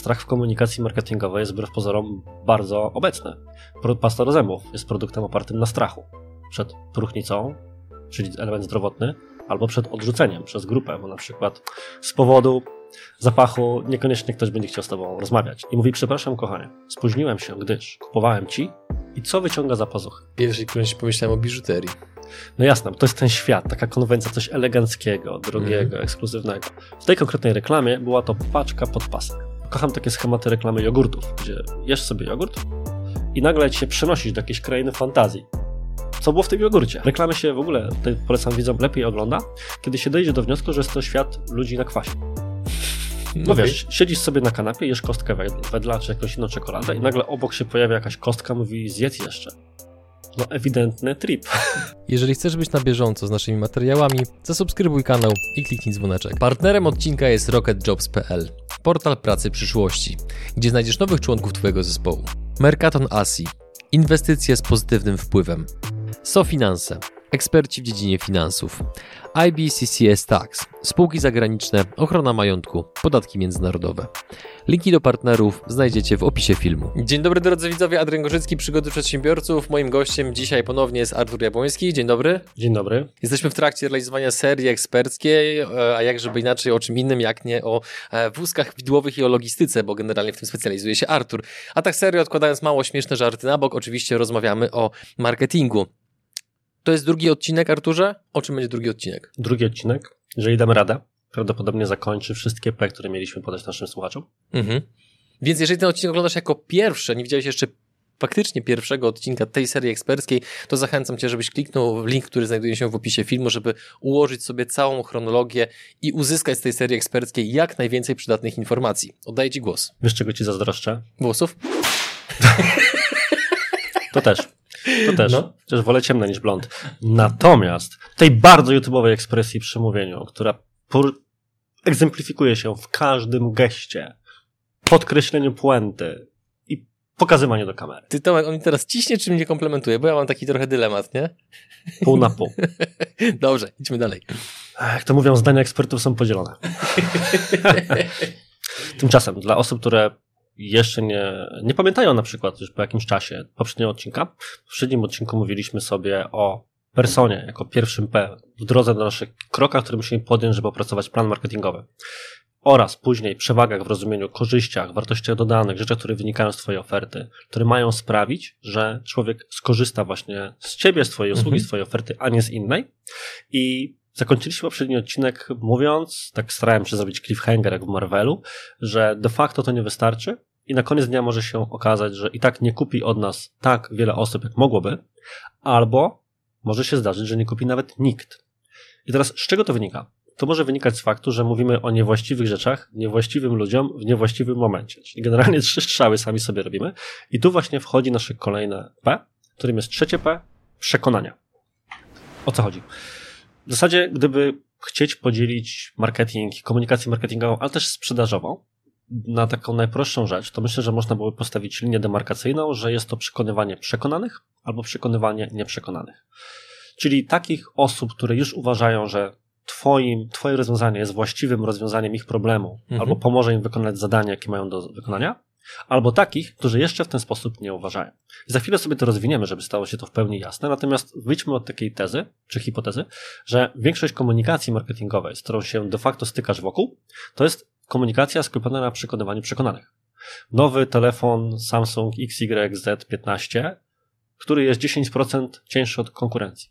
strach w komunikacji marketingowej jest wbrew pozorom bardzo obecny. Pasta do zębów jest produktem opartym na strachu. Przed próchnicą, czyli element zdrowotny, albo przed odrzuceniem przez grupę, bo na przykład z powodu zapachu niekoniecznie ktoś będzie chciał z tobą rozmawiać. I mówi, przepraszam kochanie, spóźniłem się, gdyż kupowałem ci i co wyciąga za pazuchy? Pierwszy którymś pomyślałem o biżuterii. No jasne, to jest ten świat, taka konwencja, coś eleganckiego, drogiego, mm. ekskluzywnego. W tej konkretnej reklamie była to paczka pod pasek. Kocham takie schematy reklamy jogurtów, gdzie jesz sobie jogurt i nagle ci się przenosisz do jakiejś krainy fantazji. Co było w tym jogurcie? Reklamy się w ogóle, tutaj polecam widzom, lepiej ogląda, kiedy się dojdzie do wniosku, że jest to świat ludzi na kwasie. No okay. wiesz, siedzisz sobie na kanapie, jesz kostkę wedla czy jakąś inną czekoladę i nagle obok się pojawia jakaś kostka, mówi zjedz jeszcze. No ewidentny trip. Jeżeli chcesz być na bieżąco z naszymi materiałami, zasubskrybuj kanał i kliknij dzwoneczek. Partnerem odcinka jest rocketjobs.pl, portal pracy przyszłości, gdzie znajdziesz nowych członków Twojego zespołu. Mercaton Asi, inwestycje z pozytywnym wpływem. SoFinanse, eksperci w dziedzinie finansów. IBCCS Tax, spółki zagraniczne, ochrona majątku, podatki międzynarodowe. Linki do partnerów znajdziecie w opisie filmu. Dzień dobry drodzy widzowie, Adrian Gorzycki, Przygody Przedsiębiorców. Moim gościem dzisiaj ponownie jest Artur Jabłoński. Dzień dobry. Dzień dobry. Jesteśmy w trakcie realizowania serii eksperckiej, e, a jak żeby inaczej o czym innym, jak nie o e, wózkach widłowych i o logistyce, bo generalnie w tym specjalizuje się Artur. A tak serio, odkładając mało śmieszne żarty na bok, oczywiście rozmawiamy o marketingu. To jest drugi odcinek, Arturze? O czym będzie drugi odcinek? Drugi odcinek, jeżeli damy radę, prawdopodobnie zakończy wszystkie P, które mieliśmy podać naszym słuchaczom. Mhm. Więc jeżeli ten odcinek oglądasz jako pierwszy, nie widziałeś jeszcze faktycznie pierwszego odcinka tej serii eksperckiej, to zachęcam Cię, żebyś kliknął w link, który znajduje się w opisie filmu, żeby ułożyć sobie całą chronologię i uzyskać z tej serii eksperckiej jak najwięcej przydatnych informacji. Oddaję Ci głos. Wiesz, czego Ci zazdroszczę? Włosów? to też. To też. No. Chociaż wolę ciemne niż blond. Natomiast tej bardzo YouTube'owej ekspresji przy mówieniu, która egzemplifikuje się w każdym geście, podkreśleniu puenty i pokazywaniu do kamery. Ty Tomek, on mi teraz ciśnie, czy mnie komplementuje? Bo ja mam taki trochę dylemat, nie? Pół na pół. Dobrze, idźmy dalej. Jak to mówią, zdania ekspertów są podzielone. Tymczasem, dla osób, które jeszcze nie, nie pamiętają na przykład już po jakimś czasie poprzedniego odcinka. W poprzednim odcinku mówiliśmy sobie o personie jako pierwszym P w drodze do naszych krokach, które musimy podjąć, żeby opracować plan marketingowy. Oraz później przewagach w rozumieniu korzyściach, wartościach dodanych, rzeczach, które wynikają z Twojej oferty, które mają sprawić, że człowiek skorzysta właśnie z Ciebie, z Twojej usługi, mhm. z Twojej oferty, a nie z innej. I Zakończyliśmy poprzedni odcinek mówiąc, tak starałem się zrobić cliffhanger jak w Marvelu, że de facto to nie wystarczy i na koniec dnia może się okazać, że i tak nie kupi od nas tak wiele osób, jak mogłoby, albo może się zdarzyć, że nie kupi nawet nikt. I teraz z czego to wynika? To może wynikać z faktu, że mówimy o niewłaściwych rzeczach, niewłaściwym ludziom w niewłaściwym momencie. Czyli generalnie trzy strzały sami sobie robimy. I tu właśnie wchodzi nasze kolejne P, którym jest trzecie P, przekonania. O co chodzi? W zasadzie, gdyby chcieć podzielić marketing, komunikację marketingową, ale też sprzedażową, na taką najprostszą rzecz, to myślę, że można byłoby postawić linię demarkacyjną, że jest to przekonywanie przekonanych albo przekonywanie nieprzekonanych. Czyli takich osób, które już uważają, że twoim, twoje rozwiązanie jest właściwym rozwiązaniem ich problemu, mhm. albo pomoże im wykonać zadania, jakie mają do wykonania, albo takich, którzy jeszcze w ten sposób nie uważają. I za chwilę sobie to rozwiniemy, żeby stało się to w pełni jasne, natomiast wyjdźmy od takiej tezy, czy hipotezy, że większość komunikacji marketingowej, z którą się de facto stykasz wokół, to jest komunikacja skupiona na przekonywaniu przekonanych. Nowy telefon Samsung XYZ15, który jest 10% cięższy od konkurencji.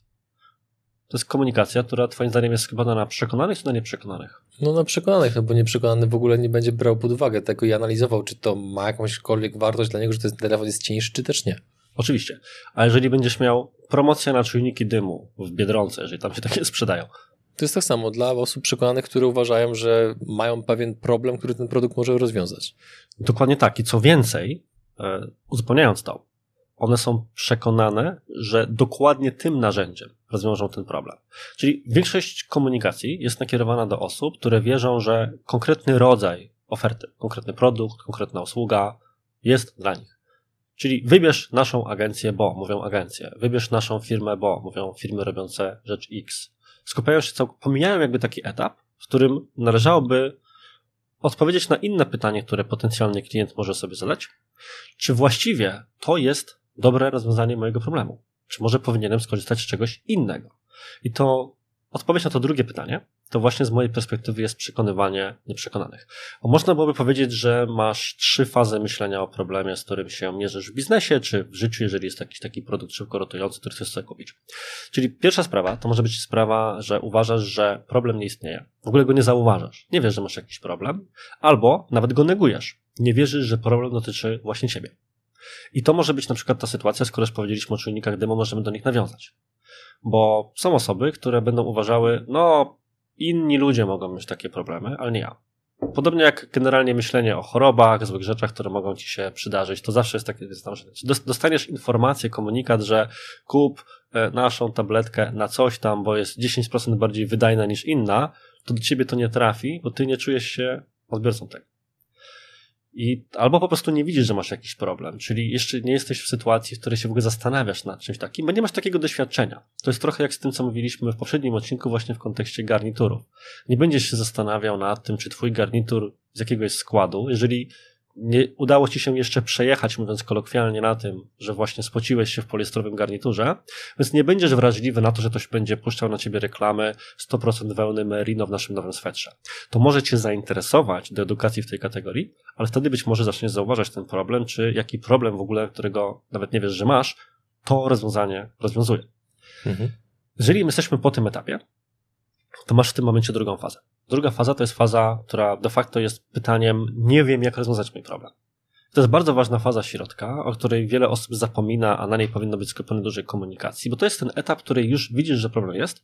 To jest komunikacja, która twoim zdaniem jest skupiona na przekonanych czy na nieprzekonanych? No na przekonanych, no bo nieprzekonany w ogóle nie będzie brał pod uwagę tego i analizował, czy to ma jakąśkolwiek wartość dla niego, że ten telefon jest cięższy, czy też nie. Oczywiście. A jeżeli będziesz miał promocję na czujniki dymu w Biedronce, jeżeli tam się takie sprzedają, to jest tak samo dla osób przekonanych, które uważają, że mają pewien problem, który ten produkt może rozwiązać. Dokładnie tak. I co więcej, e, uzupełniając to, one są przekonane, że dokładnie tym narzędziem rozwiążą ten problem. Czyli większość komunikacji jest nakierowana do osób, które wierzą, że konkretny rodzaj oferty, konkretny produkt, konkretna usługa jest dla nich. Czyli wybierz naszą agencję, bo mówią agencje, wybierz naszą firmę, bo mówią firmy robiące rzecz X skupiają się, całk- pomijają jakby taki etap, w którym należałoby odpowiedzieć na inne pytanie, które potencjalny klient może sobie zadać. Czy właściwie to jest dobre rozwiązanie mojego problemu? Czy może powinienem skorzystać z czegoś innego? I to odpowiedź na to drugie pytanie to właśnie z mojej perspektywy jest przekonywanie nieprzekonanych. Bo można byłoby powiedzieć, że masz trzy fazy myślenia o problemie, z którym się mierzysz w biznesie, czy w życiu, jeżeli jest jakiś taki produkt szybko rotujący, który chcesz sobie kupić. Czyli pierwsza sprawa to może być sprawa, że uważasz, że problem nie istnieje. W ogóle go nie zauważasz. Nie wiesz, że masz jakiś problem, albo nawet go negujesz. Nie wierzysz, że problem dotyczy właśnie ciebie. I to może być na przykład ta sytuacja, skoro już powiedzieliśmy o czujnikach demo, możemy do nich nawiązać. Bo są osoby, które będą uważały, no, inni ludzie mogą mieć takie problemy, ale nie ja. Podobnie jak generalnie myślenie o chorobach, złych rzeczach, które mogą ci się przydarzyć, to zawsze jest takie zdarzenie. Dostaniesz informację, komunikat, że kup e, naszą tabletkę na coś tam, bo jest 10% bardziej wydajna niż inna, to do ciebie to nie trafi, bo ty nie czujesz się odbiorcą tego. I albo po prostu nie widzisz, że masz jakiś problem, czyli jeszcze nie jesteś w sytuacji, w której się w ogóle zastanawiasz nad czymś takim, bo nie masz takiego doświadczenia. To jest trochę jak z tym, co mówiliśmy w poprzednim odcinku, właśnie w kontekście garniturów. Nie będziesz się zastanawiał nad tym, czy twój garnitur z jakiegoś składu, jeżeli nie udało ci się jeszcze przejechać, mówiąc kolokwialnie, na tym, że właśnie spociłeś się w poliestrowym garniturze, więc nie będziesz wrażliwy na to, że ktoś będzie puszczał na ciebie reklamy 100% wełny Merino w naszym nowym swetrze. To może cię zainteresować do edukacji w tej kategorii, ale wtedy być może zaczniesz zauważać ten problem, czy jaki problem w ogóle, którego nawet nie wiesz, że masz, to rozwiązanie rozwiązuje. Mhm. Jeżeli jesteśmy po tym etapie, to masz w tym momencie drugą fazę. Druga faza to jest faza, która de facto jest pytaniem, nie wiem, jak rozwiązać mój problem. To jest bardzo ważna faza środka, o której wiele osób zapomina, a na niej powinno być skupione dużej komunikacji, bo to jest ten etap, który już widzisz, że problem jest,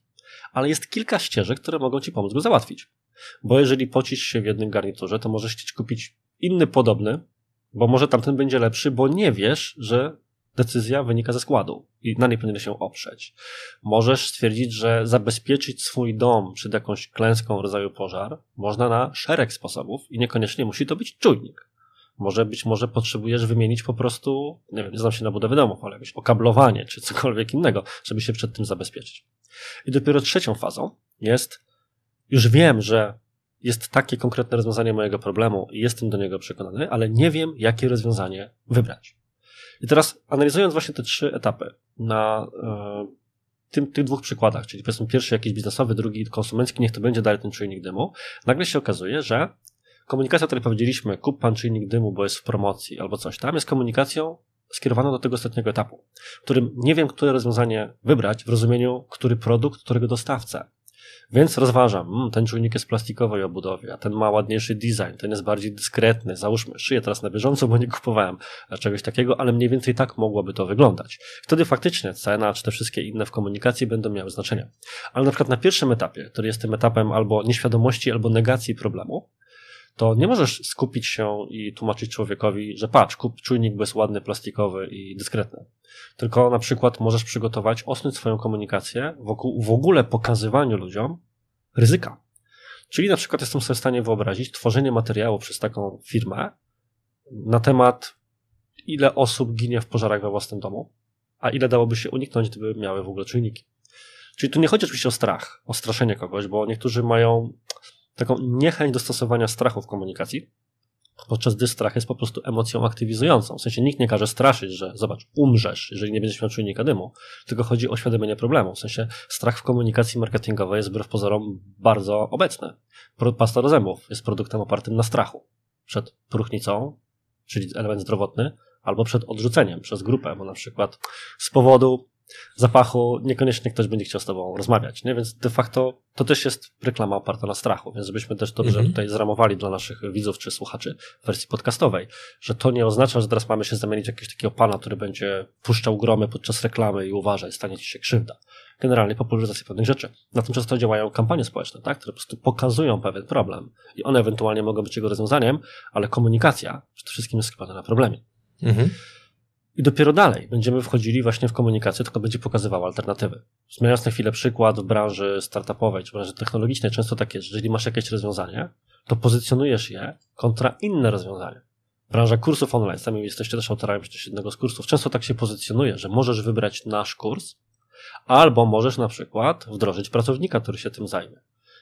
ale jest kilka ścieżek, które mogą ci pomóc go załatwić. Bo jeżeli pocisz się w jednym garniturze, to możesz chcieć kupić inny podobny, bo może tamten będzie lepszy, bo nie wiesz, że decyzja wynika ze składu i na niej powinien się oprzeć. Możesz stwierdzić, że zabezpieczyć swój dom przed jakąś klęską rodzaju pożar można na szereg sposobów i niekoniecznie musi to być czujnik. Może być może potrzebujesz wymienić po prostu, nie wiem, nie znam się na budowie domów, ale jakieś okablowanie czy cokolwiek innego, żeby się przed tym zabezpieczyć. I dopiero trzecią fazą jest, już wiem, że jest takie konkretne rozwiązanie mojego problemu i jestem do niego przekonany, ale nie wiem, jakie rozwiązanie wybrać. I teraz analizując właśnie te trzy etapy na e, tym, tych dwóch przykładach, czyli powiedzmy pierwszy jakiś biznesowy, drugi konsumencki, niech to będzie dalej ten czujnik dymu, nagle się okazuje, że komunikacja, o której powiedzieliśmy, kup pan czujnik dymu, bo jest w promocji albo coś tam, jest komunikacją skierowaną do tego ostatniego etapu, w którym nie wiem, które rozwiązanie wybrać w rozumieniu, który produkt, którego dostawcę. Więc rozważam, mm, ten czujnik jest plastikowej obudowie, a ten ma ładniejszy design, ten jest bardziej dyskretny. Załóżmy, szyję teraz na bieżąco, bo nie kupowałem czegoś takiego, ale mniej więcej tak mogłoby to wyglądać. Wtedy faktycznie cena, czy te wszystkie inne w komunikacji będą miały znaczenie. Ale na przykład na pierwszym etapie, który jest tym etapem albo nieświadomości, albo negacji problemu, to nie możesz skupić się i tłumaczyć człowiekowi, że patrz, kup czujnik bez ładny, plastikowy i dyskretny. Tylko na przykład możesz przygotować, osnąć swoją komunikację wokół w ogóle pokazywaniu ludziom ryzyka. Czyli na przykład jestem sobie w stanie wyobrazić tworzenie materiału przez taką firmę na temat ile osób ginie w pożarach we własnym domu, a ile dałoby się uniknąć, gdyby miały w ogóle czujniki. Czyli tu nie chodzi oczywiście o strach, o straszenie kogoś, bo niektórzy mają taką niechęć do stosowania strachu w komunikacji, podczas gdy strach jest po prostu emocją aktywizującą. W sensie nikt nie każe straszyć, że zobacz, umrzesz, jeżeli nie będziesz miał czujnika dymu, tylko chodzi o świadomienie problemu. W sensie strach w komunikacji marketingowej jest wbrew pozorom bardzo obecny. Pasta do zębów jest produktem opartym na strachu. Przed próchnicą, czyli element zdrowotny, albo przed odrzuceniem przez grupę, bo na przykład z powodu zapachu niekoniecznie ktoś będzie chciał z tobą rozmawiać, nie? Więc de facto to też jest reklama oparta na strachu, więc żebyśmy też dobrze mhm. tutaj zramowali dla naszych widzów czy słuchaczy w wersji podcastowej, że to nie oznacza, że teraz mamy się zamienić jakiegoś takiego pana, który będzie puszczał gromy podczas reklamy i uważaj, stanie ci się krzywda. Generalnie popularyzacja pewnych rzeczy. Na tym często działają kampanie społeczne, tak? które po prostu pokazują pewien problem i one ewentualnie mogą być jego rozwiązaniem, ale komunikacja przede wszystkim jest skupiona na problemie. Mhm. I dopiero dalej będziemy wchodzili właśnie w komunikację, tylko będzie pokazywał alternatywy. Zmieniając na chwilę przykład w branży startupowej czy branży technologicznej, często tak jest, że jeżeli masz jakieś rozwiązanie, to pozycjonujesz je kontra inne rozwiązania. Branża kursów online, sami jesteście też autorami jednego z kursów, często tak się pozycjonuje, że możesz wybrać nasz kurs, albo możesz na przykład wdrożyć pracownika, który się tym zajmie.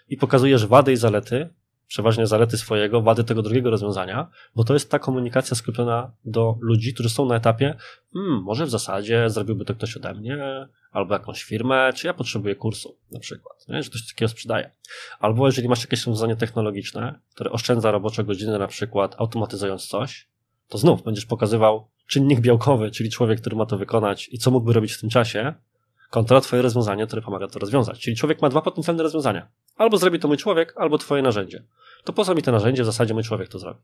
I pokazujesz wady i zalety przeważnie zalety swojego, wady tego drugiego rozwiązania, bo to jest ta komunikacja skupiona do ludzi, którzy są na etapie, hmm, może w zasadzie zrobiłby to ktoś ode mnie, albo jakąś firmę, czy ja potrzebuję kursu na przykład, nie? że ktoś takiego sprzedaje. Albo jeżeli masz jakieś rozwiązanie technologiczne, które oszczędza robocze godziny na przykład automatyzując coś, to znów będziesz pokazywał czynnik białkowy, czyli człowiek, który ma to wykonać i co mógłby robić w tym czasie, kontra twoje rozwiązanie, które pomaga to rozwiązać. Czyli człowiek ma dwa potencjalne rozwiązania. Albo zrobi to mój człowiek, albo twoje narzędzie. To po co mi to narzędzie? W zasadzie mój człowiek to zrobi.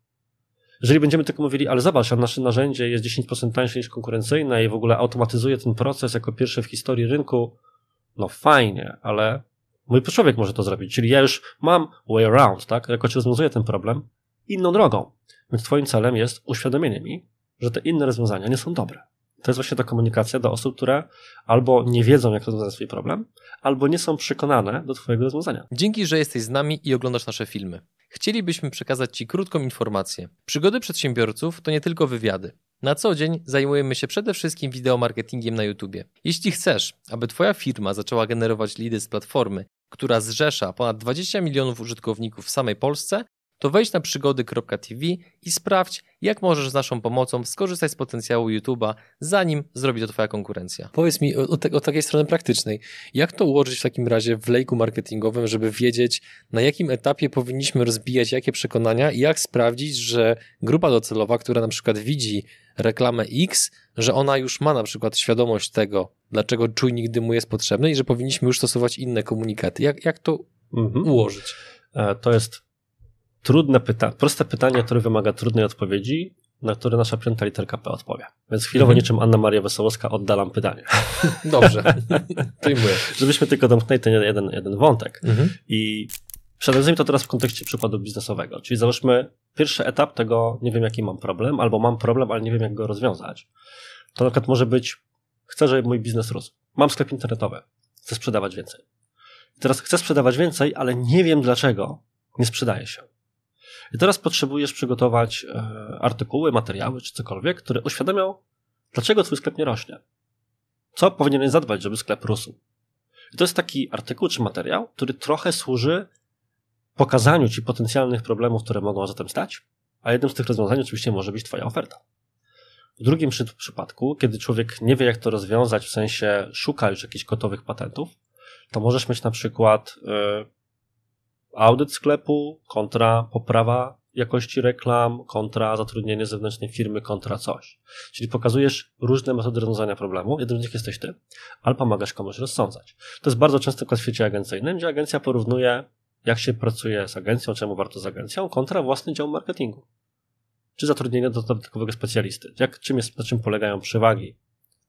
Jeżeli będziemy tylko mówili, ale zobacz, a nasze narzędzie jest 10% tańsze niż konkurencyjne i w ogóle automatyzuje ten proces jako pierwsze w historii rynku, no fajnie, ale mój człowiek może to zrobić. Czyli ja już mam way around, tak? Jakoś rozwiązuję ten problem inną drogą. Więc twoim celem jest uświadomienie mi, że te inne rozwiązania nie są dobre. To jest właśnie ta komunikacja do osób, które albo nie wiedzą, jak rozwiązać swój problem, albo nie są przekonane do Twojego rozwiązania. Dzięki, że jesteś z nami i oglądasz nasze filmy. Chcielibyśmy przekazać Ci krótką informację. Przygody przedsiębiorców to nie tylko wywiady. Na co dzień zajmujemy się przede wszystkim wideomarketingiem na YouTube. Jeśli chcesz, aby Twoja firma zaczęła generować lidy z platformy, która zrzesza ponad 20 milionów użytkowników w samej Polsce, to wejdź na przygody.tv i sprawdź, jak możesz z naszą pomocą skorzystać z potencjału YouTube'a, zanim zrobi to Twoja konkurencja. Powiedz mi o, o, takiej strony praktycznej, jak to ułożyć w takim razie w lejku marketingowym, żeby wiedzieć, na jakim etapie powinniśmy rozbijać jakie przekonania i jak sprawdzić, że grupa docelowa, która na przykład widzi reklamę X, że ona już ma na przykład świadomość tego, dlaczego czujnik dymu jest potrzebny i że powinniśmy już stosować inne komunikaty. Jak, jak to mhm. ułożyć? E, to jest trudne pytanie, proste pytanie, które wymaga trudnej odpowiedzi, na które nasza piąta literka P odpowie. Więc chwilowo mhm. niczym Anna Maria Wesołowska oddalam pytanie. Dobrze, przyjmuję. Żebyśmy tylko domknęli ten jeden, jeden wątek. Mhm. I przeanalizujmy to teraz w kontekście przykładu biznesowego. Czyli załóżmy pierwszy etap tego, nie wiem jaki mam problem, albo mam problem, ale nie wiem jak go rozwiązać. To na przykład może być, chcę, żeby mój biznes rósł. Mam sklep internetowy, chcę sprzedawać więcej. I teraz chcę sprzedawać więcej, ale nie wiem dlaczego nie sprzedaje się. I teraz potrzebujesz przygotować e, artykuły, materiały czy cokolwiek, które uświadamią, dlaczego twój sklep nie rośnie. Co powinieneś zadbać, żeby sklep rósł. I to jest taki artykuł czy materiał, który trochę służy pokazaniu ci potencjalnych problemów, które mogą zatem stać, a jednym z tych rozwiązań oczywiście może być twoja oferta. W drugim przy, przypadku, kiedy człowiek nie wie, jak to rozwiązać, w sensie szuka już jakichś gotowych patentów, to możesz mieć na przykład e, audyt sklepu kontra poprawa jakości reklam, kontra zatrudnienie zewnętrznej firmy, kontra coś. Czyli pokazujesz różne metody rozwiązania problemu. Jednym z nich jesteś ty, ale pomagasz komuś rozsądzać. To jest bardzo często w świecie agencyjnym, gdzie agencja porównuje, jak się pracuje z agencją, czemu warto z agencją, kontra własny dział marketingu. Czy zatrudnienie dodatkowego specjalisty. Jak, czym jest, na czym polegają przewagi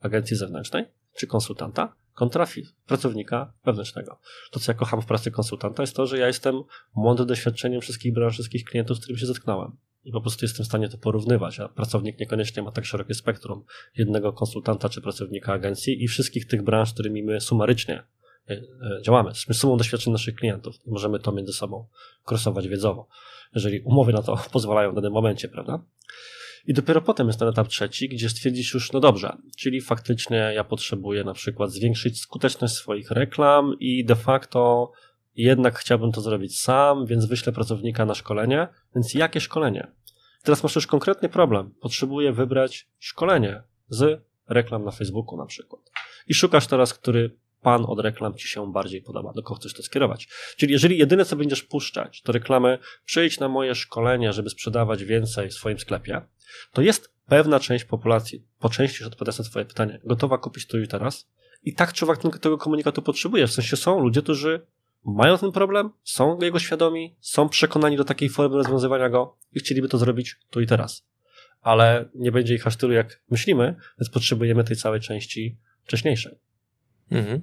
agencji zewnętrznej, czy konsultanta, kontra pracownika wewnętrznego. To, co ja kocham w pracy konsultanta, jest to, że ja jestem mądry doświadczeniem wszystkich branż, wszystkich klientów, z którymi się zetknąłem. I po prostu jestem w stanie to porównywać, a pracownik niekoniecznie ma tak szerokie spektrum jednego konsultanta czy pracownika agencji i wszystkich tych branż, którymi my sumarycznie e, e, działamy. Jesteśmy sumą doświadczeń naszych klientów i możemy to między sobą krosować wiedzowo, jeżeli umowy na to pozwalają w danym momencie, prawda? I dopiero potem jest ten etap trzeci, gdzie stwierdzisz już, no dobrze, czyli faktycznie ja potrzebuję na przykład zwiększyć skuteczność swoich reklam i de facto jednak chciałbym to zrobić sam, więc wyślę pracownika na szkolenie. Więc jakie szkolenie? Teraz masz już konkretny problem. Potrzebuję wybrać szkolenie z reklam na Facebooku na przykład. I szukasz teraz, który pan od reklam ci się bardziej podoba, do kogo chcesz to skierować. Czyli jeżeli jedyne co będziesz puszczać, to reklamę przyjdź na moje szkolenie, żeby sprzedawać więcej w swoim sklepie, to jest pewna część populacji, po części już odpowiadając na twoje pytanie, gotowa kupić tu i teraz i tak czy owak tego komunikatu potrzebuje. W sensie są ludzie, którzy mają ten problem, są jego świadomi, są przekonani do takiej formy rozwiązywania go i chcieliby to zrobić tu i teraz. Ale nie będzie ich aż tylu, jak myślimy, więc potrzebujemy tej całej części wcześniejszej. Mhm.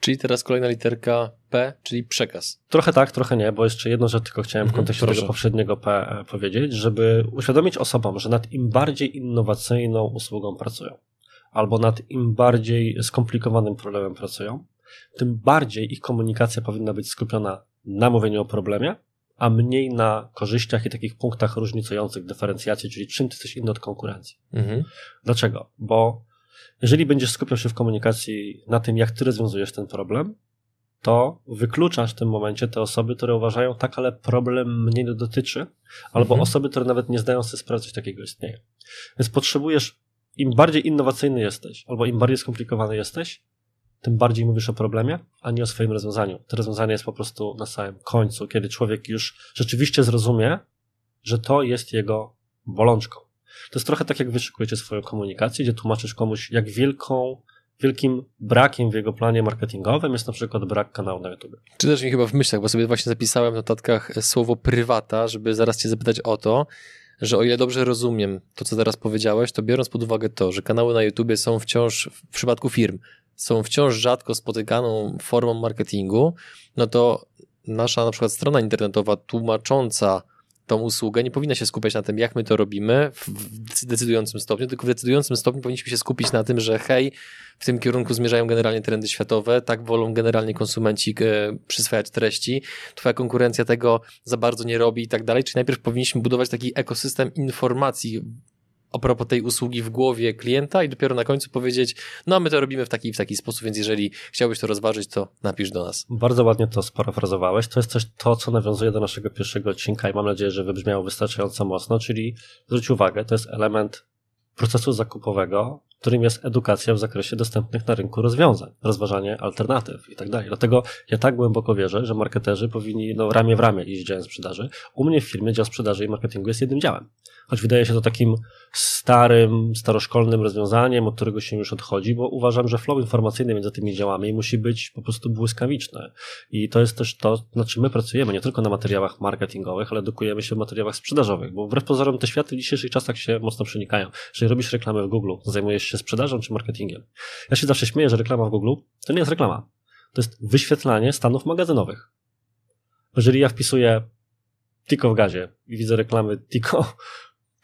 Czyli teraz kolejna literka P, czyli przekaz. Trochę tak, trochę nie, bo jeszcze jedno rzecz tylko chciałem w mhm, kontekście tego poprzedniego P e, powiedzieć, żeby uświadomić osobom, że nad im bardziej innowacyjną usługą pracują, albo nad im bardziej skomplikowanym problemem pracują, tym bardziej ich komunikacja powinna być skupiona na mówieniu o problemie, a mniej na korzyściach i takich punktach różnicujących dyferencjacji, czyli czym ty jesteś inny od konkurencji. Mhm. Dlaczego? Bo jeżeli będziesz skupiał się w komunikacji na tym, jak ty rozwiązujesz ten problem, to wykluczasz w tym momencie te osoby, które uważają, tak, ale problem mnie nie dotyczy, albo mhm. osoby, które nawet nie zdają sobie sprawy, coś takiego istnieje. Więc potrzebujesz, im bardziej innowacyjny jesteś, albo im bardziej skomplikowany jesteś, tym bardziej mówisz o problemie, a nie o swoim rozwiązaniu. To rozwiązanie jest po prostu na samym końcu, kiedy człowiek już rzeczywiście zrozumie, że to jest jego bolączką. To jest trochę tak, jak wyszykujecie swoją komunikację, gdzie tłumaczysz komuś, jak wielką wielkim brakiem w jego planie marketingowym jest na przykład brak kanału na YouTube. Czy też mi chyba w myślach, bo sobie właśnie zapisałem w notatkach słowo prywata, żeby zaraz cię zapytać o to, że o ile dobrze rozumiem to, co teraz powiedziałeś, to biorąc pod uwagę to, że kanały na YouTube są wciąż, w przypadku firm, są wciąż rzadko spotykaną formą marketingu, no to nasza na przykład strona internetowa tłumacząca tą usługę, nie powinna się skupiać na tym, jak my to robimy w decydującym stopniu, tylko w decydującym stopniu powinniśmy się skupić na tym, że hej, w tym kierunku zmierzają generalnie trendy światowe, tak wolą generalnie konsumenci e, przyswajać treści, twoja konkurencja tego za bardzo nie robi i tak dalej, czyli najpierw powinniśmy budować taki ekosystem informacji a propos tej usługi w głowie klienta i dopiero na końcu powiedzieć, no a my to robimy w taki i w taki sposób, więc jeżeli chciałbyś to rozważyć, to napisz do nas. Bardzo ładnie to sparafrazowałeś. To jest też to, co nawiązuje do naszego pierwszego odcinka i mam nadzieję, że wybrzmiało wystarczająco mocno, czyli zwróć uwagę, to jest element procesu zakupowego, którym jest edukacja w zakresie dostępnych na rynku rozwiązań, rozważanie alternatyw i tak dalej. Dlatego ja tak głęboko wierzę, że marketerzy powinni no, ramię w ramię iść działem sprzedaży. U mnie w firmie dział sprzedaży i marketingu jest jednym działem. Choć wydaje się to takim starym, staroszkolnym rozwiązaniem, od którego się już odchodzi, bo uważam, że flow informacyjny między tymi działami musi być po prostu błyskawiczny. I to jest też to, nad czym my pracujemy, nie tylko na materiałach marketingowych, ale edukujemy się w materiałach sprzedażowych, bo wbrew pozorom te światy w dzisiejszych czasach się mocno przenikają. Jeżeli robisz reklamę w Google, zajmujesz się sprzedażą czy marketingiem. Ja się zawsze śmieję, że reklama w Google to nie jest reklama. To jest wyświetlanie stanów magazynowych. Jeżeli ja wpisuję Tiko w gazie i widzę reklamy Tiko,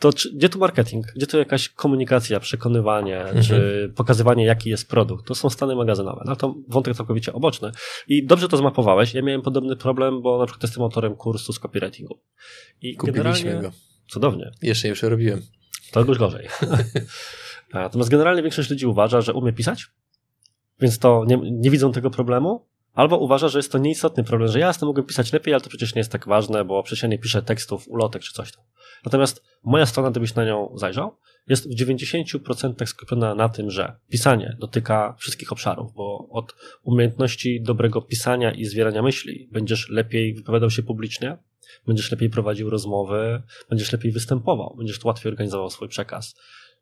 to czy, gdzie tu marketing? Gdzie tu jakaś komunikacja, przekonywanie, mhm. czy pokazywanie, jaki jest produkt? To są stany magazynowe. No to wątek całkowicie oboczny. I dobrze to zmapowałeś. Ja miałem podobny problem, bo na przykład jestem autorem kursu z copywritingu. I Kupiliśmy go. Cudownie. Jeszcze, jeszcze robiłem. To już gorzej. Natomiast generalnie większość ludzi uważa, że umie pisać, więc to nie, nie widzą tego problemu, albo uważa, że jest to nieistotny problem, że ja jestem mogę pisać lepiej, ale to przecież nie jest tak ważne, bo przecież ja nie piszę tekstów, ulotek czy coś tam. Natomiast moja strona, gdybyś na nią zajrzał, jest w 90% skupiona na tym, że pisanie dotyka wszystkich obszarów, bo od umiejętności dobrego pisania i zwierania myśli będziesz lepiej wypowiadał się publicznie, będziesz lepiej prowadził rozmowy, będziesz lepiej występował, będziesz łatwiej organizował swój przekaz.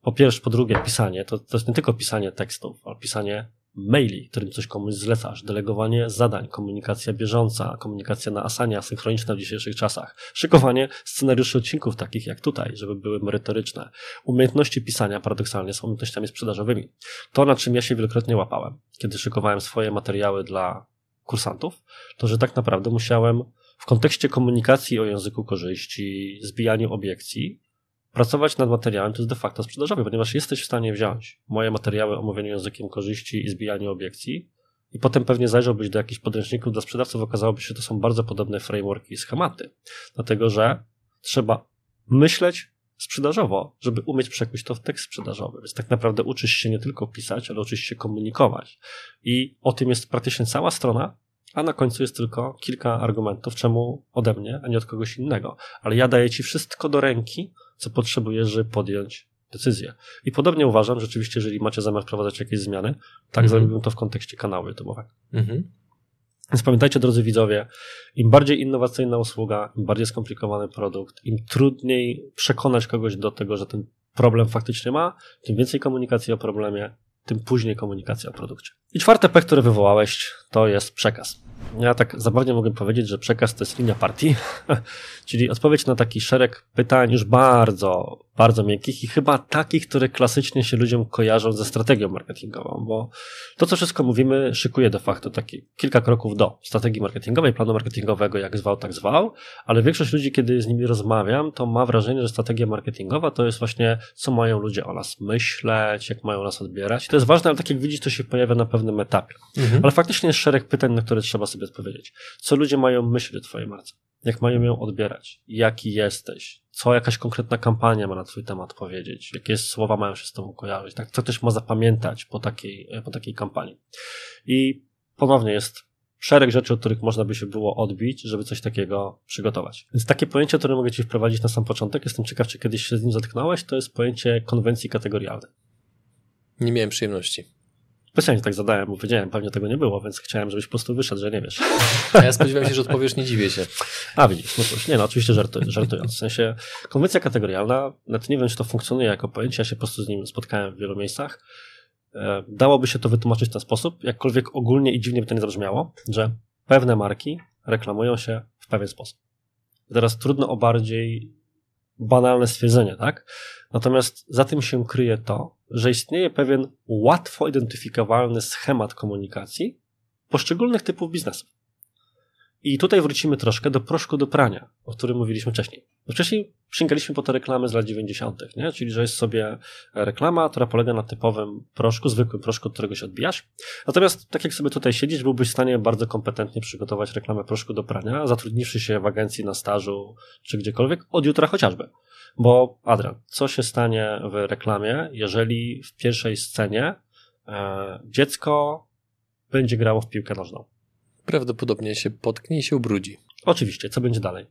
Po pierwsze, po drugie, pisanie to, to jest nie tylko pisanie tekstów, ale pisanie maili, którym coś komuś zlecasz, delegowanie zadań, komunikacja bieżąca, komunikacja na asanie asynchroniczna w dzisiejszych czasach, szykowanie scenariuszy odcinków takich jak tutaj, żeby były merytoryczne. Umiejętności pisania paradoksalnie są umiejętnościami sprzedażowymi. To, na czym ja się wielokrotnie łapałem, kiedy szykowałem swoje materiały dla kursantów, to że tak naprawdę musiałem w kontekście komunikacji o języku korzyści, zbijaniu obiekcji, pracować nad materiałem to jest de facto sprzedażowy, ponieważ jesteś w stanie wziąć moje materiały o językiem korzyści i zbijaniu obiekcji i potem pewnie zajrzałbyś do jakichś podręczników dla sprzedawców, okazałoby się, że to są bardzo podobne frameworki i schematy. Dlatego, że trzeba myśleć sprzedażowo, żeby umieć przekuć to w tekst sprzedażowy. Więc tak naprawdę uczysz się nie tylko pisać, ale uczysz się komunikować. I o tym jest praktycznie cała strona, a na końcu jest tylko kilka argumentów, czemu ode mnie, a nie od kogoś innego. Ale ja daję ci wszystko do ręki, co potrzebujesz, żeby podjąć decyzję. I podobnie uważam, rzeczywiście, jeżeli macie zamiar wprowadzać jakieś zmiany, tak mhm. zrobiłbym to w kontekście kanału YouTube'owego. Mhm. Więc pamiętajcie, drodzy widzowie, im bardziej innowacyjna usługa, im bardziej skomplikowany produkt, im trudniej przekonać kogoś do tego, że ten problem faktycznie ma, tym więcej komunikacji o problemie, tym później komunikacja o produkcie. I czwarte P, które wywołałeś, to jest przekaz. Ja tak zabawnie mogę powiedzieć, że przekaz to jest linia partii, czyli odpowiedź na taki szereg pytań już bardzo, bardzo miękkich i chyba takich, które klasycznie się ludziom kojarzą ze strategią marketingową, bo to, co wszystko mówimy, szykuje de facto taki kilka kroków do strategii marketingowej, planu marketingowego, jak zwał, tak zwał, ale większość ludzi, kiedy z nimi rozmawiam, to ma wrażenie, że strategia marketingowa to jest właśnie, co mają ludzie o nas myśleć, jak mają nas odbierać. I to jest ważne, ale tak jak widzisz, to się pojawia na pewnym etapie. Mhm. Ale faktycznie jest szereg pytań, na które trzeba sobie odpowiedzieć. Co ludzie mają myśleć o twojej marce? Jak mają ją odbierać? Jaki jesteś? Co jakaś konkretna kampania ma na twój temat powiedzieć? Jakie słowa mają się z tobą kojarzyć? Tak, co też ma zapamiętać po takiej, po takiej kampanii? I ponownie jest szereg rzeczy, od których można by się było odbić, żeby coś takiego przygotować. Więc takie pojęcie, które mogę Ci wprowadzić na sam początek, jestem ciekaw, czy kiedyś się z nim zetknąłeś, to jest pojęcie konwencji kategorialnej. Nie miałem przyjemności. Specjalnie tak zadałem, bo wiedziałem, pewnie tego nie było, więc chciałem, żebyś po prostu wyszedł, że nie wiesz. A ja spodziewałem się, że odpowiesz, nie dziwię się. A widzisz, no cóż, nie no, oczywiście żartuję, żartując. W sensie konwencja kategorialna, nawet nie wiem, czy to funkcjonuje jako pojęcie, ja się po prostu z nim spotkałem w wielu miejscach. E, dałoby się to wytłumaczyć w ten sposób, jakkolwiek ogólnie i dziwnie by to nie zabrzmiało, że pewne marki reklamują się w pewien sposób. Teraz trudno o bardziej banalne stwierdzenie, tak? Natomiast za tym się kryje to, że istnieje pewien łatwo identyfikowalny schemat komunikacji poszczególnych typów biznesów. I tutaj wrócimy troszkę do proszku do prania, o którym mówiliśmy wcześniej. Wcześniej sięgaliśmy po te reklamy z lat 90., nie? czyli że jest sobie reklama, która polega na typowym proszku, zwykłym proszku, od którego się odbijasz. Natomiast tak jak sobie tutaj siedzisz, byłbyś w stanie bardzo kompetentnie przygotować reklamę proszku do prania, zatrudniwszy się w agencji na stażu czy gdziekolwiek, od jutra chociażby. Bo Adrian, co się stanie w reklamie, jeżeli w pierwszej scenie e, dziecko będzie grało w piłkę nożną? Prawdopodobnie się potknie i się ubrudzi. Oczywiście, co będzie dalej?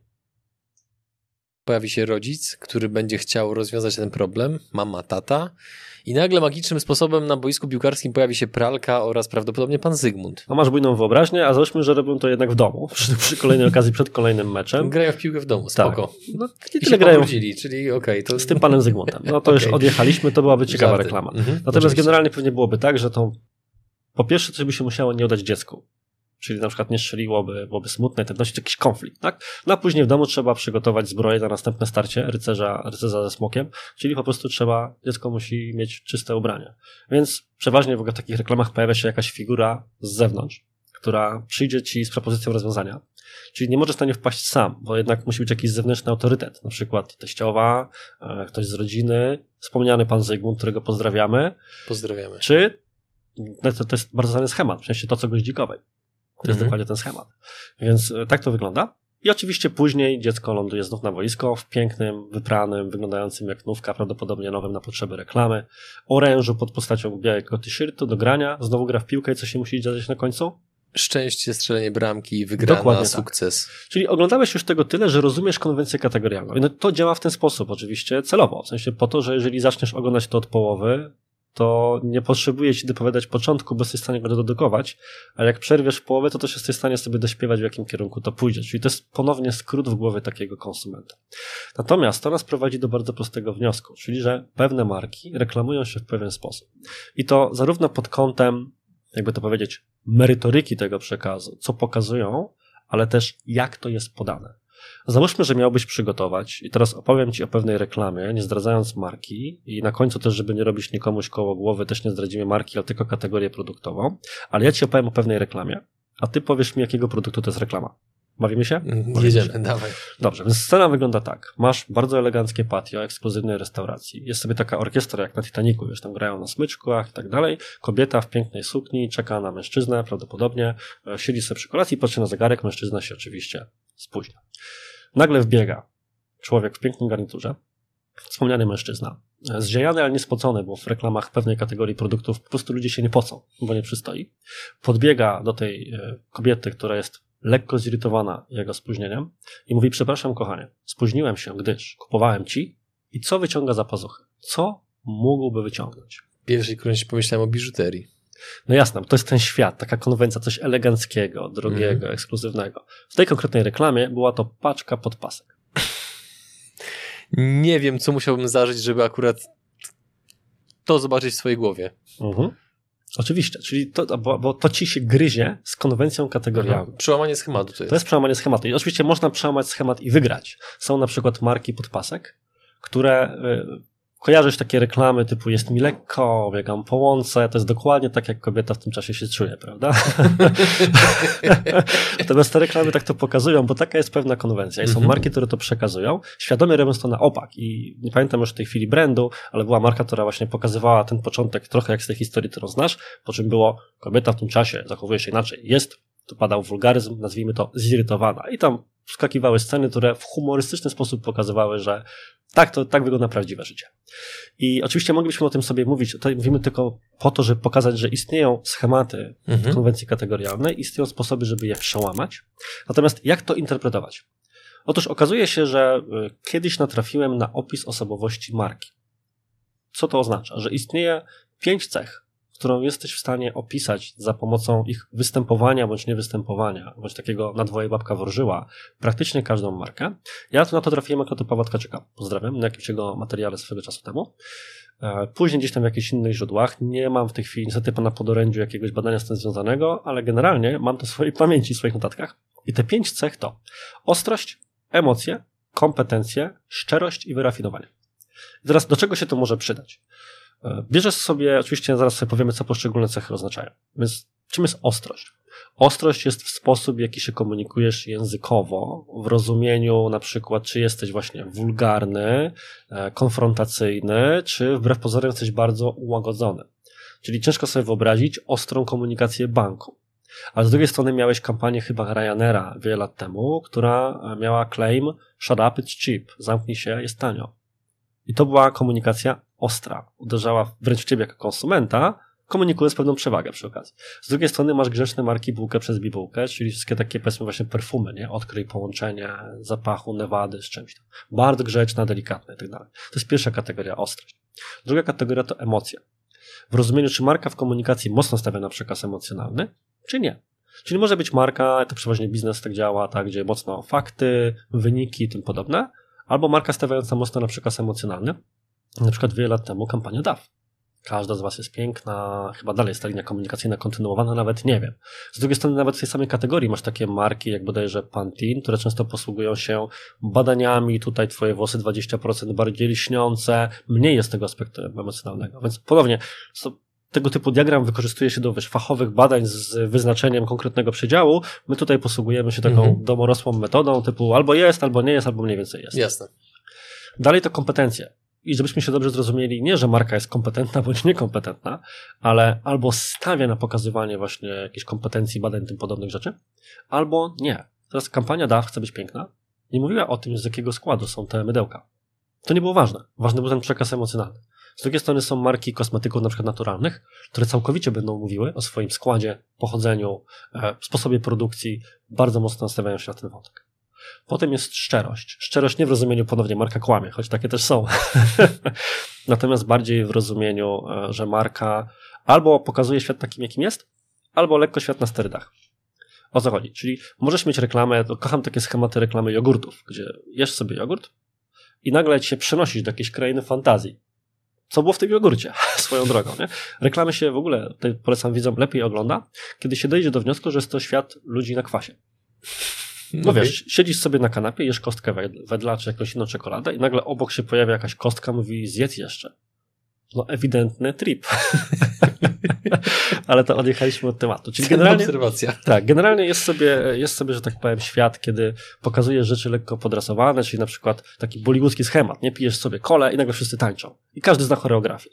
Pojawi się rodzic, który będzie chciał rozwiązać ten problem, mama, tata, i nagle magicznym sposobem na boisku piłkarskim pojawi się pralka oraz prawdopodobnie pan Zygmunt. No masz bujną wyobraźnię, a załóżmy, że robią to jednak w domu, przy, przy kolejnej okazji, przed kolejnym meczem. Grają w piłkę w domu, spoko. Tak. No, nie tyle grają. Czyli okej. Okay, to... Z tym panem Zygmuntem. No to okay. już odjechaliśmy, to byłaby ciekawa Żarty. reklama. Mhm, Natomiast oczywiście. generalnie pewnie byłoby tak, że to po pierwsze coś by się musiało nie udać dziecku czyli na przykład nie strzeliłoby, byłoby smutne, ten dość jakiś konflikt, tak? No a później w domu trzeba przygotować zbroję na następne starcie rycerza, rycerza ze smokiem, czyli po prostu trzeba, dziecko musi mieć czyste ubrania. Więc przeważnie w ogóle w takich reklamach pojawia się jakaś figura z zewnątrz, która przyjdzie ci z propozycją rozwiązania. Czyli nie możesz na nie wpaść sam, bo jednak musi być jakiś zewnętrzny autorytet, na przykład teściowa, e, ktoś z rodziny, wspomniany pan Zygmunt, którego pozdrawiamy. Pozdrawiamy. Czy no to, to jest bardzo znany schemat, w sensie to, co goździkowej. To jest mhm. dokładnie ten schemat. Więc e, tak to wygląda. I oczywiście później dziecko ląduje znów na wojsko w pięknym, wypranym, wyglądającym jak nówka, prawdopodobnie nowym na potrzeby reklamy, orężu pod postacią białego t-shirtu do grania, znowu gra w piłkę i co się musi dziać na końcu? Szczęście, strzelenie bramki, wygrana, Dokładnie tak. sukces. Tak. Czyli oglądałeś już tego tyle, że rozumiesz konwencję kategorialną. I no to działa w ten sposób oczywiście celowo, w sensie po to, że jeżeli zaczniesz oglądać to od połowy, to nie potrzebuje ci dopowiadać początku, bo jesteś w stanie go dodedukować, a jak przerwiesz połowę, to też jesteś w stanie sobie dośpiewać, w jakim kierunku to pójdzie. Czyli to jest ponownie skrót w głowie takiego konsumenta. Natomiast to nas prowadzi do bardzo prostego wniosku, czyli że pewne marki reklamują się w pewien sposób. I to zarówno pod kątem, jakby to powiedzieć, merytoryki tego przekazu, co pokazują, ale też jak to jest podane. Załóżmy, że miałbyś przygotować i teraz opowiem Ci o pewnej reklamie, nie zdradzając marki i na końcu też, żeby nie robić nikomuś koło głowy, też nie zdradzimy marki, ale tylko kategorię produktową, ale ja Ci opowiem o pewnej reklamie, a Ty powiesz mi, jakiego produktu to jest reklama. Bawimy się? Bawimy Jedziemy, się. dawaj. Dobrze, więc scena wygląda tak. Masz bardzo eleganckie patio ekskluzywnej restauracji. Jest sobie taka orkiestra jak na Titanicu, wiesz, tam grają na smyczkach i tak dalej. Kobieta w pięknej sukni czeka na mężczyznę prawdopodobnie, e, siedzi sobie przy kolacji, patrzy na zegarek, mężczyzna się oczywiście spóźnia. Nagle wbiega człowiek w pięknym garniturze, wspomniany mężczyzna, zdziejany, ale nie spocony, bo w reklamach pewnej kategorii produktów po prostu ludzie się nie pocą, bo nie przystoi. Podbiega do tej e, kobiety, która jest lekko zirytowana jego spóźnieniem i mówi, przepraszam kochanie, spóźniłem się, gdyż kupowałem ci i co wyciąga za pazuchy? Co mógłby wyciągnąć? W pierwszej kolejności pomyślałem o biżuterii. No jasne, to jest ten świat, taka konwencja, coś eleganckiego, drogiego, mm. ekskluzywnego. W tej konkretnej reklamie była to paczka podpasek. Nie wiem, co musiałbym zażyć, żeby akurat to zobaczyć w swojej głowie. Mhm. Oczywiście, czyli to, bo, bo, to ci się gryzie z konwencją kategorialną. Przełamanie schematu to jest. To jest przełamanie schematu. I oczywiście można przełamać schemat i wygrać. Są na przykład marki podpasek, które y, kojarzysz takie reklamy typu jest mi lekko, biegam po łące, to jest dokładnie tak, jak kobieta w tym czasie się czuje, prawda? Natomiast te reklamy tak to pokazują, bo taka jest pewna konwencja i są mhm. marki, które to przekazują, świadomie robiąc to na opak i nie pamiętam już w tej chwili brandu, ale była marka, która właśnie pokazywała ten początek trochę jak z tej historii, którą znasz, po czym było kobieta w tym czasie zachowuje się inaczej, jest tu padał wulgaryzm, nazwijmy to zirytowana. I tam wskakiwały sceny, które w humorystyczny sposób pokazywały, że tak, to tak wygląda prawdziwe życie. I oczywiście moglibyśmy o tym sobie mówić, to mówimy tylko po to, żeby pokazać, że istnieją schematy mhm. konwencji kategorialnej, istnieją sposoby, żeby je przełamać. Natomiast jak to interpretować? Otóż okazuje się, że y, kiedyś natrafiłem na opis osobowości marki. Co to oznacza? Że istnieje pięć cech, którą jesteś w stanie opisać za pomocą ich występowania bądź niewystępowania, bądź takiego na dwoje babka wróżyła, praktycznie każdą markę. Ja na to trafiłem jako do Pawła Tkaczyka. Pozdrawiam, na jakimś jego materiale swego czasu temu. E, później gdzieś tam w jakichś innych źródłach. Nie mam w tej chwili niestety na podorędziu jakiegoś badania z tym związanego, ale generalnie mam to w swojej pamięci, w swoich notatkach. I te pięć cech to ostrość, emocje, kompetencje, szczerość i wyrafinowanie. I teraz do czego się to może przydać? E, bierzesz sobie, oczywiście zaraz sobie powiemy, co poszczególne cechy oznaczają. Więc czym jest ostrość? Ostrość jest w sposób, w jaki się komunikujesz językowo, w rozumieniu na przykład, czy jesteś właśnie wulgarny, e, konfrontacyjny, czy wbrew pozorom jesteś bardzo ułagodzony. Czyli ciężko sobie wyobrazić ostrą komunikację banku. Ale z drugiej strony miałeś kampanię chyba Ryanaira wiele lat temu, która miała claim shut up, it's cheap, zamknij się, jest tanio. I to była komunikacja ostra. Uderzała wręcz w ciebie jako konsumenta, komunikując pewną przewagę przy okazji. Z drugiej strony masz grzeczne marki bułkę przez bibułkę, czyli wszystkie takie powiedzmy właśnie perfumy, nie? Odkryj połączenie zapachu Nevady z czymś tam. Bardzo grzeczna, delikatna i tak dalej. To jest pierwsza kategoria, ostrość. Druga kategoria to emocje. W rozumieniu, czy marka w komunikacji mocno stawia na przekaz emocjonalny, czy nie. Czyli może być marka, to przeważnie biznes tak działa, tak, gdzie mocno fakty, wyniki i tym podobne, albo marka stawiająca mocno na przekaz emocjonalny, na przykład wiele lat temu kampania DAF. Każda z Was jest piękna, chyba dalej jest ta linia komunikacyjna kontynuowana, nawet nie wiem. Z drugiej strony, nawet w tej samej kategorii masz takie marki, jak bodajże Pantene, które często posługują się badaniami, tutaj Twoje włosy 20% bardziej lśniące, mniej jest tego aspektu emocjonalnego. Więc ponownie, tego typu diagram wykorzystuje się do wiesz, fachowych badań z wyznaczeniem konkretnego przedziału. My tutaj posługujemy się taką mhm. domorosłą metodą typu albo jest, albo nie jest, albo mniej więcej jest. Jasne. Dalej to kompetencje. I żebyśmy się dobrze zrozumieli, nie, że marka jest kompetentna bądź niekompetentna, ale albo stawia na pokazywanie właśnie jakichś kompetencji, badań, tym podobnych rzeczy, albo nie. Teraz kampania DAW chce być piękna. Nie mówiła o tym, z jakiego składu są te mydełka. To nie było ważne. Ważny był ten przekaz emocjonalny. Z drugiej strony są marki kosmetyków na przykład naturalnych, które całkowicie będą mówiły o swoim składzie, pochodzeniu, e, sposobie produkcji, bardzo mocno nastawiają się na ten wątek. Potem jest szczerość. Szczerość nie w rozumieniu ponownie marka kłamie, choć takie też są. Natomiast bardziej w rozumieniu, e, że marka albo pokazuje świat takim, jakim jest, albo lekko świat na sterydach. O co chodzi? Czyli możesz mieć reklamę, to kocham takie schematy reklamy jogurtów, gdzie jesz sobie jogurt i nagle ci się przenosisz do jakiejś krainy fantazji co było w tym jogurcie, swoją drogą. Nie? Reklamy się w ogóle, tutaj polecam widzom, lepiej ogląda, kiedy się dojdzie do wniosku, że jest to świat ludzi na kwasie. No okay. wiesz, siedzisz sobie na kanapie, jesz kostkę wedla czy jakąś inną czekoladę i nagle obok się pojawia jakaś kostka, mówi zjedz jeszcze. No ewidentny trip. Ale to odjechaliśmy od tematu. Czyli generalnie, obserwacja. Tak, generalnie jest sobie, jest sobie, że tak powiem, świat, kiedy pokazujesz rzeczy lekko podrasowane, czyli na przykład taki bollywoodzki schemat, nie pijesz sobie kole i nagle wszyscy tańczą. I każdy zna choreografię.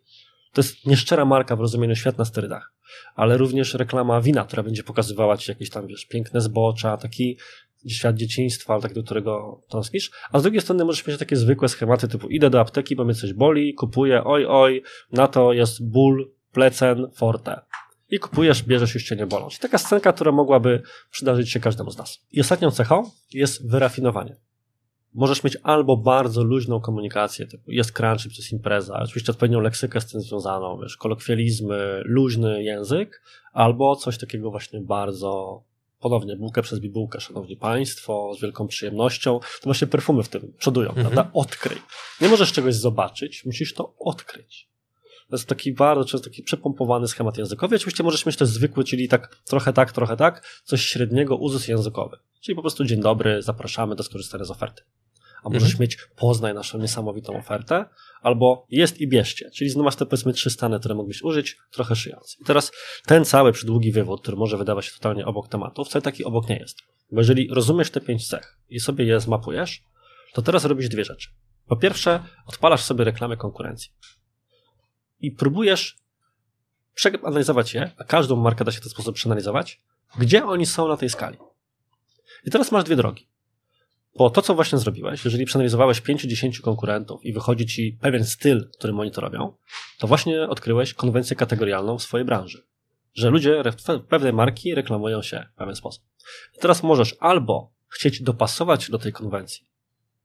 To jest nieszczera marka w rozumieniu świat na sterydach, ale również reklama wina, która będzie pokazywała ci jakieś tam, wiesz, piękne zbocza, taki świat dzieciństwa, tak do którego tąskisz, a z drugiej strony możesz mieć takie zwykłe schematy typu idę do apteki, bo mnie coś boli, kupuję, oj, oj, na to jest ból, plecen, forte. I kupujesz, bierzesz, już cię nie bolą. Taka scenka, która mogłaby przydarzyć się każdemu z nas. I ostatnią cechą jest wyrafinowanie. Możesz mieć albo bardzo luźną komunikację, typu jest crunch, to jest impreza, oczywiście odpowiednią leksykę z tym związaną, wiesz, kolokwializmy, luźny język, albo coś takiego właśnie bardzo ponownie bułkę przez bibułkę, szanowni państwo, z wielką przyjemnością. To właśnie perfumy w tym przodują, mhm. prawda? Odkryj. Nie możesz czegoś zobaczyć, musisz to odkryć. To jest taki bardzo często taki przepompowany schemat językowy. Oczywiście możesz mieć też zwykły, czyli tak trochę tak, trochę tak, coś średniego, uzus językowy. Czyli po prostu dzień dobry, zapraszamy do skorzystania z oferty a możesz mhm. mieć poznaj naszą niesamowitą ofertę, albo jest i bierzcie, czyli znowu masz te powiedzmy trzy stany, które mógłbyś użyć, trochę szyjąc. I teraz ten cały przydługi wywód, który może wydawać się totalnie obok tematów, wcale taki obok nie jest. Bo jeżeli rozumiesz te pięć cech i sobie je zmapujesz, to teraz robisz dwie rzeczy. Po pierwsze, odpalasz sobie reklamy konkurencji i próbujesz przeanalizować je, a każdą markę da się w ten sposób przeanalizować, Gdzie oni są na tej skali? I teraz masz dwie drogi. Bo to, co właśnie zrobiłeś, jeżeli przeanalizowałeś 5-10 konkurentów i wychodzi ci pewien styl, którym oni to robią, to właśnie odkryłeś konwencję kategorialną w swojej branży. Że ludzie pewne marki reklamują się w pewien sposób. I teraz możesz albo chcieć dopasować do tej konwencji,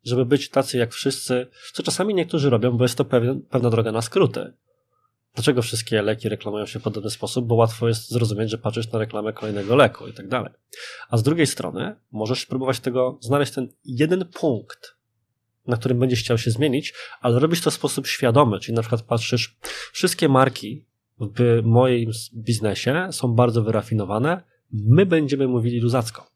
żeby być tacy jak wszyscy, co czasami niektórzy robią, bo jest to pewien, pewna droga na skróty. Dlaczego wszystkie leki reklamują się w podobny sposób? Bo łatwo jest zrozumieć, że patrzysz na reklamę kolejnego leku i tak dalej. A z drugiej strony możesz spróbować tego, znaleźć ten jeden punkt, na którym będziesz chciał się zmienić, ale robisz to w sposób świadomy, czyli na przykład patrzysz, wszystkie marki w moim biznesie są bardzo wyrafinowane, my będziemy mówili luzacko.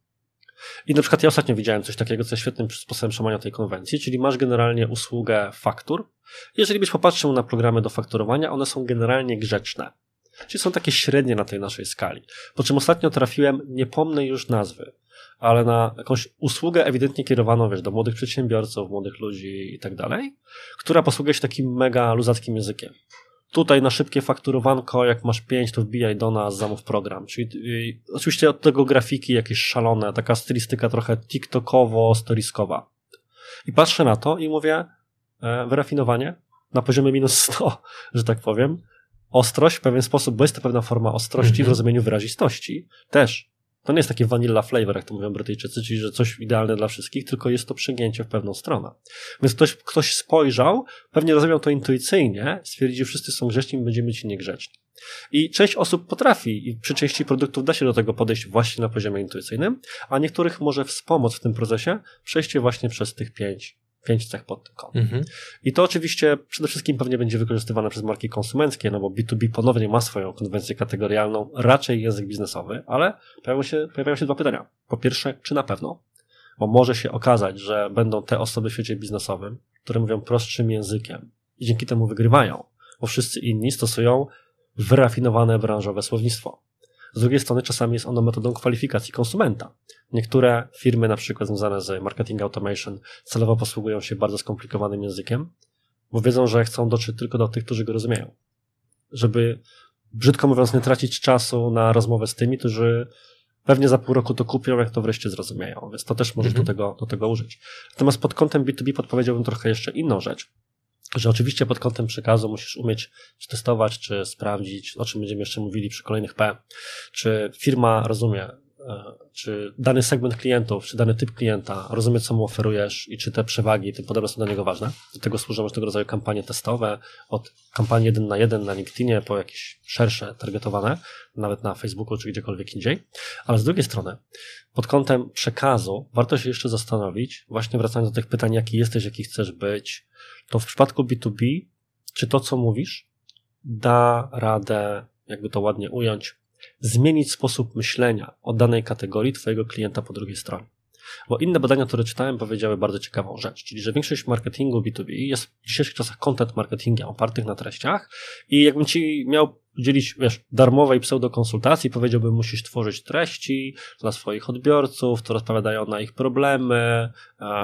I na przykład ja ostatnio widziałem coś takiego, co jest świetnym sposobem szamania tej konwencji, czyli masz generalnie usługę faktur. Jeżeli byś popatrzył na programy do fakturowania, one są generalnie grzeczne. Czyli są takie średnie na tej naszej skali. Po czym ostatnio trafiłem, nie pomnę już nazwy, ale na jakąś usługę ewidentnie kierowaną, wiesz, do młodych przedsiębiorców, młodych ludzi i tak dalej, która posługuje się takim mega luzackim językiem. Tutaj na szybkie fakturowanko, jak masz pięć, to wbijaj do nas, zamów program. Czyli y, oczywiście od tego grafiki jakieś szalone, taka stylistyka trochę TikTokowo-storiskowa. I patrzę na to i mówię, e, wyrafinowanie na poziomie minus 100, że tak powiem. Ostrość w pewien sposób, bo jest to pewna forma ostrości w mhm. rozumieniu wyrazistości. Też to nie jest takie vanilla flavor, jak to mówią Brytyjczycy, czyli że coś idealne dla wszystkich, tylko jest to przygięcie w pewną stronę. Więc ktoś, ktoś spojrzał, pewnie rozumiał to intuicyjnie, stwierdził, że wszyscy są grzeczni, będziemy ci niegrzeczni. I część osób potrafi i przy części produktów da się do tego podejść właśnie na poziomie intuicyjnym, a niektórych może wspomóc w tym procesie przejście właśnie przez tych pięć pięć cech pod tym kątem. Mhm. I to oczywiście przede wszystkim pewnie będzie wykorzystywane przez marki konsumenckie, no bo B2B ponownie ma swoją konwencję kategorialną, raczej język biznesowy, ale pojawiają się, pojawiają się dwa pytania. Po pierwsze, czy na pewno? Bo może się okazać, że będą te osoby w świecie biznesowym, które mówią prostszym językiem i dzięki temu wygrywają, bo wszyscy inni stosują wyrafinowane branżowe słownictwo. Z drugiej strony czasami jest ono metodą kwalifikacji konsumenta. Niektóre firmy, na przykład związane z marketing automation, celowo posługują się bardzo skomplikowanym językiem, bo wiedzą, że chcą dotrzeć tylko do tych, którzy go rozumieją. Żeby, brzydko mówiąc, nie tracić czasu na rozmowę z tymi, którzy pewnie za pół roku to kupią, jak to wreszcie zrozumieją, więc to też możesz mhm. do, tego, do tego użyć. Natomiast pod kątem B2B podpowiedziałbym trochę jeszcze inną rzecz, że oczywiście pod kątem przekazu musisz umieć testować, czy sprawdzić, o czym będziemy jeszcze mówili przy kolejnych P, czy firma rozumie, czy dany segment klientów, czy dany typ klienta rozumie, co mu oferujesz i czy te przewagi, te podobne są dla niego ważne. Do tego służą różnego rodzaju kampanie testowe, od kampanii jeden na jeden na LinkedInie po jakieś szersze, targetowane, nawet na Facebooku czy gdziekolwiek indziej. Ale z drugiej strony, pod kątem przekazu, warto się jeszcze zastanowić, właśnie wracając do tych pytań, jaki jesteś, jaki chcesz być, to w przypadku B2B, czy to, co mówisz, da radę, jakby to ładnie ująć, zmienić sposób myślenia o danej kategorii Twojego klienta po drugiej stronie. Bo inne badania, które czytałem, powiedziały bardzo ciekawą rzecz, czyli że większość marketingu B2B jest w dzisiejszych czasach content marketingiem opartych na treściach i jakbym Ci miał udzielić, wiesz, darmowej pseudokonsultacji, powiedziałbym, musisz tworzyć treści dla swoich odbiorców, które odpowiadają na ich problemy,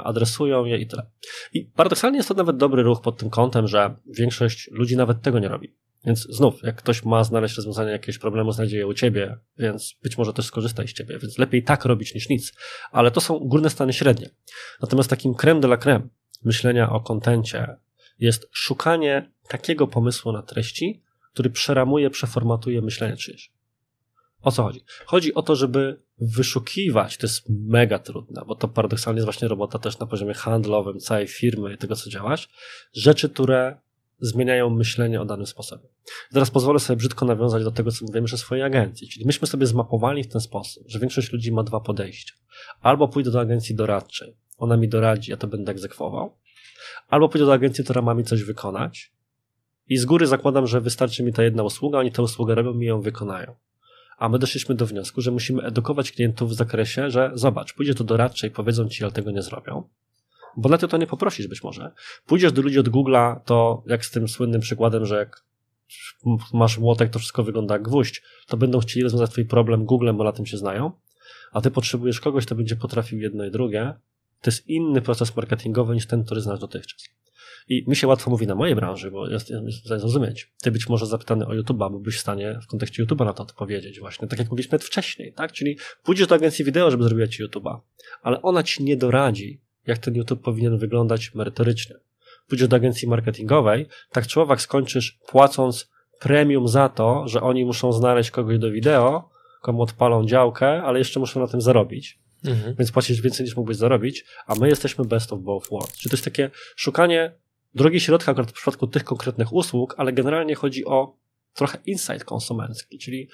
adresują je i tyle. I paradoksalnie jest to nawet dobry ruch pod tym kątem, że większość ludzi nawet tego nie robi. Więc znów, jak ktoś ma znaleźć rozwiązanie jakiegoś problemu, znajdzie je u ciebie, więc być może też skorzysta z ciebie, więc lepiej tak robić niż nic. Ale to są górne stany średnie. Natomiast takim creme de la creme myślenia o kontencie jest szukanie takiego pomysłu na treści, który przeramuje, przeformatuje myślenie czyjeś. O co chodzi? Chodzi o to, żeby wyszukiwać, to jest mega trudne, bo to paradoksalnie jest właśnie robota też na poziomie handlowym, całej firmy i tego, co działasz, rzeczy, które zmieniają myślenie o danym sposobie. Teraz pozwolę sobie brzydko nawiązać do tego, co mówimy o swojej agencji. Czyli myśmy sobie zmapowali w ten sposób, że większość ludzi ma dwa podejścia. Albo pójdę do agencji doradczej, ona mi doradzi, ja to będę egzekwował, albo pójdę do agencji, która ma mi coś wykonać i z góry zakładam, że wystarczy mi ta jedna usługa, oni tę usługę robią i ją wykonają. A my doszliśmy do wniosku, że musimy edukować klientów w zakresie, że zobacz, pójdzie to doradczej, powiedzą ci, ale tego nie zrobią bo na to to nie poprosisz być może. Pójdziesz do ludzi od Google'a, to jak z tym słynnym przykładem, że jak masz młotek, to wszystko wygląda jak gwóźdź, to będą chcieli rozwiązać twój problem Googlem, bo na tym się znają, a ty potrzebujesz kogoś, kto będzie potrafił jedno i drugie. To jest inny proces marketingowy niż ten, który znasz dotychczas. I mi się łatwo mówi na mojej branży, bo jest, jest zrozumieć. Ty być może zapytany o YouTube'a, byłbyś w stanie w kontekście YouTube'a na to odpowiedzieć właśnie, tak jak mówiliśmy wcześniej, tak? Czyli pójdziesz do agencji wideo, żeby zrobiła ci YouTube'a, ale ona ci nie doradzi, jak ten YouTube powinien wyglądać merytorycznie. Pójdziesz do agencji marketingowej, tak człowiek skończysz płacąc premium za to, że oni muszą znaleźć kogoś do wideo, komu odpalą działkę, ale jeszcze muszą na tym zarobić. Mhm. Więc płacisz więcej niż mógłbyś zarobić, a my jesteśmy best of both worlds. Czyli to jest takie szukanie drogi środka akurat w przypadku tych konkretnych usług, ale generalnie chodzi o trochę insight konsumencki, czyli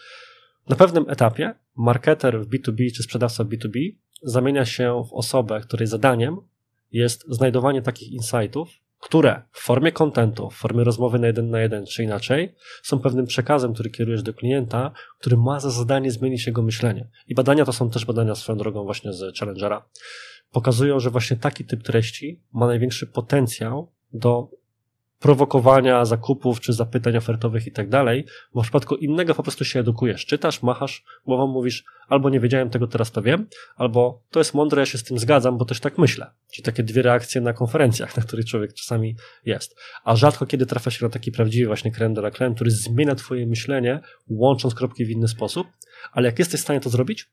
na pewnym etapie marketer w B2B czy sprzedawca w B2B zamienia się w osobę, której zadaniem jest znajdowanie takich insightów, które w formie kontentu, w formie rozmowy na jeden na jeden czy inaczej, są pewnym przekazem, który kierujesz do klienta, który ma za zadanie zmienić jego myślenie. I badania to są też badania swoją drogą właśnie z Challengera. Pokazują, że właśnie taki typ treści ma największy potencjał do prowokowania zakupów czy zapytań ofertowych i tak dalej, bo w przypadku innego po prostu się edukujesz. Czytasz, machasz głową, mówisz albo nie wiedziałem tego, teraz to wiem, albo to jest mądre, ja się z tym zgadzam, bo też tak myślę. Czyli takie dwie reakcje na konferencjach, na których człowiek czasami jest. A rzadko kiedy trafia się na taki prawdziwy właśnie creme de la creme, który zmienia twoje myślenie, łącząc kropki w inny sposób, ale jak jesteś w stanie to zrobić,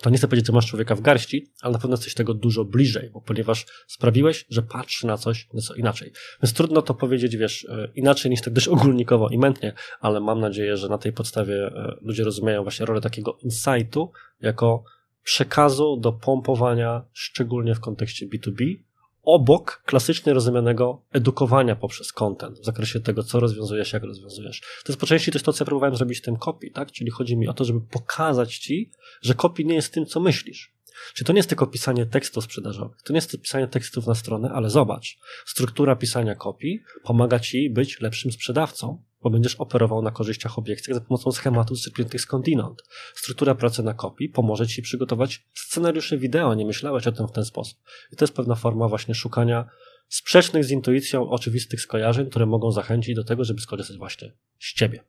to nie chcę powiedzieć, że masz człowieka w garści, ale na pewno jesteś tego dużo bliżej, bo ponieważ sprawiłeś, że patrzy na coś nieco inaczej. Więc trudno to powiedzieć, wiesz, e, inaczej niż tak dość ogólnikowo i mętnie, ale mam nadzieję, że na tej podstawie e, ludzie rozumieją właśnie rolę takiego insightu jako przekazu do pompowania, szczególnie w kontekście B2B, obok klasycznie rozumianego edukowania poprzez content w zakresie tego, co rozwiązujesz, jak rozwiązujesz. To jest po części też to, co ja próbowałem zrobić w tym kopii, tak? Czyli chodzi mi o to, żeby pokazać ci, że kopii nie jest tym, co myślisz. Czyli to nie jest tylko pisanie tekstów sprzedażowych, to nie jest pisanie tekstów na stronę, ale zobacz, struktura pisania kopii pomaga ci być lepszym sprzedawcą, bo będziesz operował na korzyściach obiekcji za pomocą schematów zczerpniętych skądinąd. Struktura pracy na kopii pomoże Ci przygotować scenariusze wideo, nie myślałeś o tym w ten sposób. I to jest pewna forma właśnie szukania sprzecznych z intuicją oczywistych skojarzeń, które mogą zachęcić do tego, żeby skorzystać właśnie z Ciebie.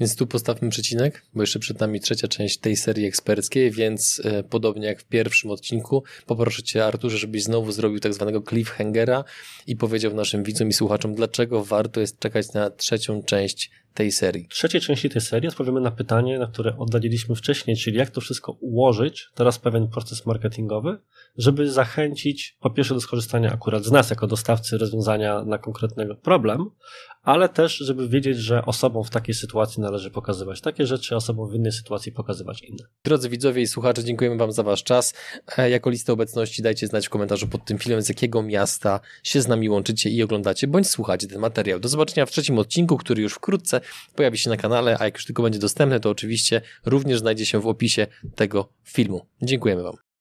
Więc tu postawmy przecinek, bo jeszcze przed nami trzecia część tej serii eksperckiej, więc e, podobnie jak w pierwszym odcinku, poproszę Cię Arturze, żebyś znowu zrobił tak zwanego cliffhangera i powiedział naszym widzom i słuchaczom, dlaczego warto jest czekać na trzecią część tej serii. W trzeciej części tej serii odpowiemy na pytanie, na które oddaliliśmy wcześniej, czyli jak to wszystko ułożyć, teraz pewien proces marketingowy, żeby zachęcić po pierwsze do skorzystania akurat z nas jako dostawcy rozwiązania na konkretny problem, ale też, żeby wiedzieć, że osobom w takiej sytuacji należy pokazywać takie rzeczy, osobom w innej sytuacji pokazywać inne. Drodzy widzowie i słuchacze, dziękujemy Wam za Wasz czas. E, jako listę obecności dajcie znać w komentarzu pod tym filmem, z jakiego miasta się z nami łączycie i oglądacie, bądź słuchacie ten materiał. Do zobaczenia w trzecim odcinku, który już wkrótce pojawi się na kanale, a jak już tylko będzie dostępny, to oczywiście również znajdzie się w opisie tego filmu. Dziękujemy Wam.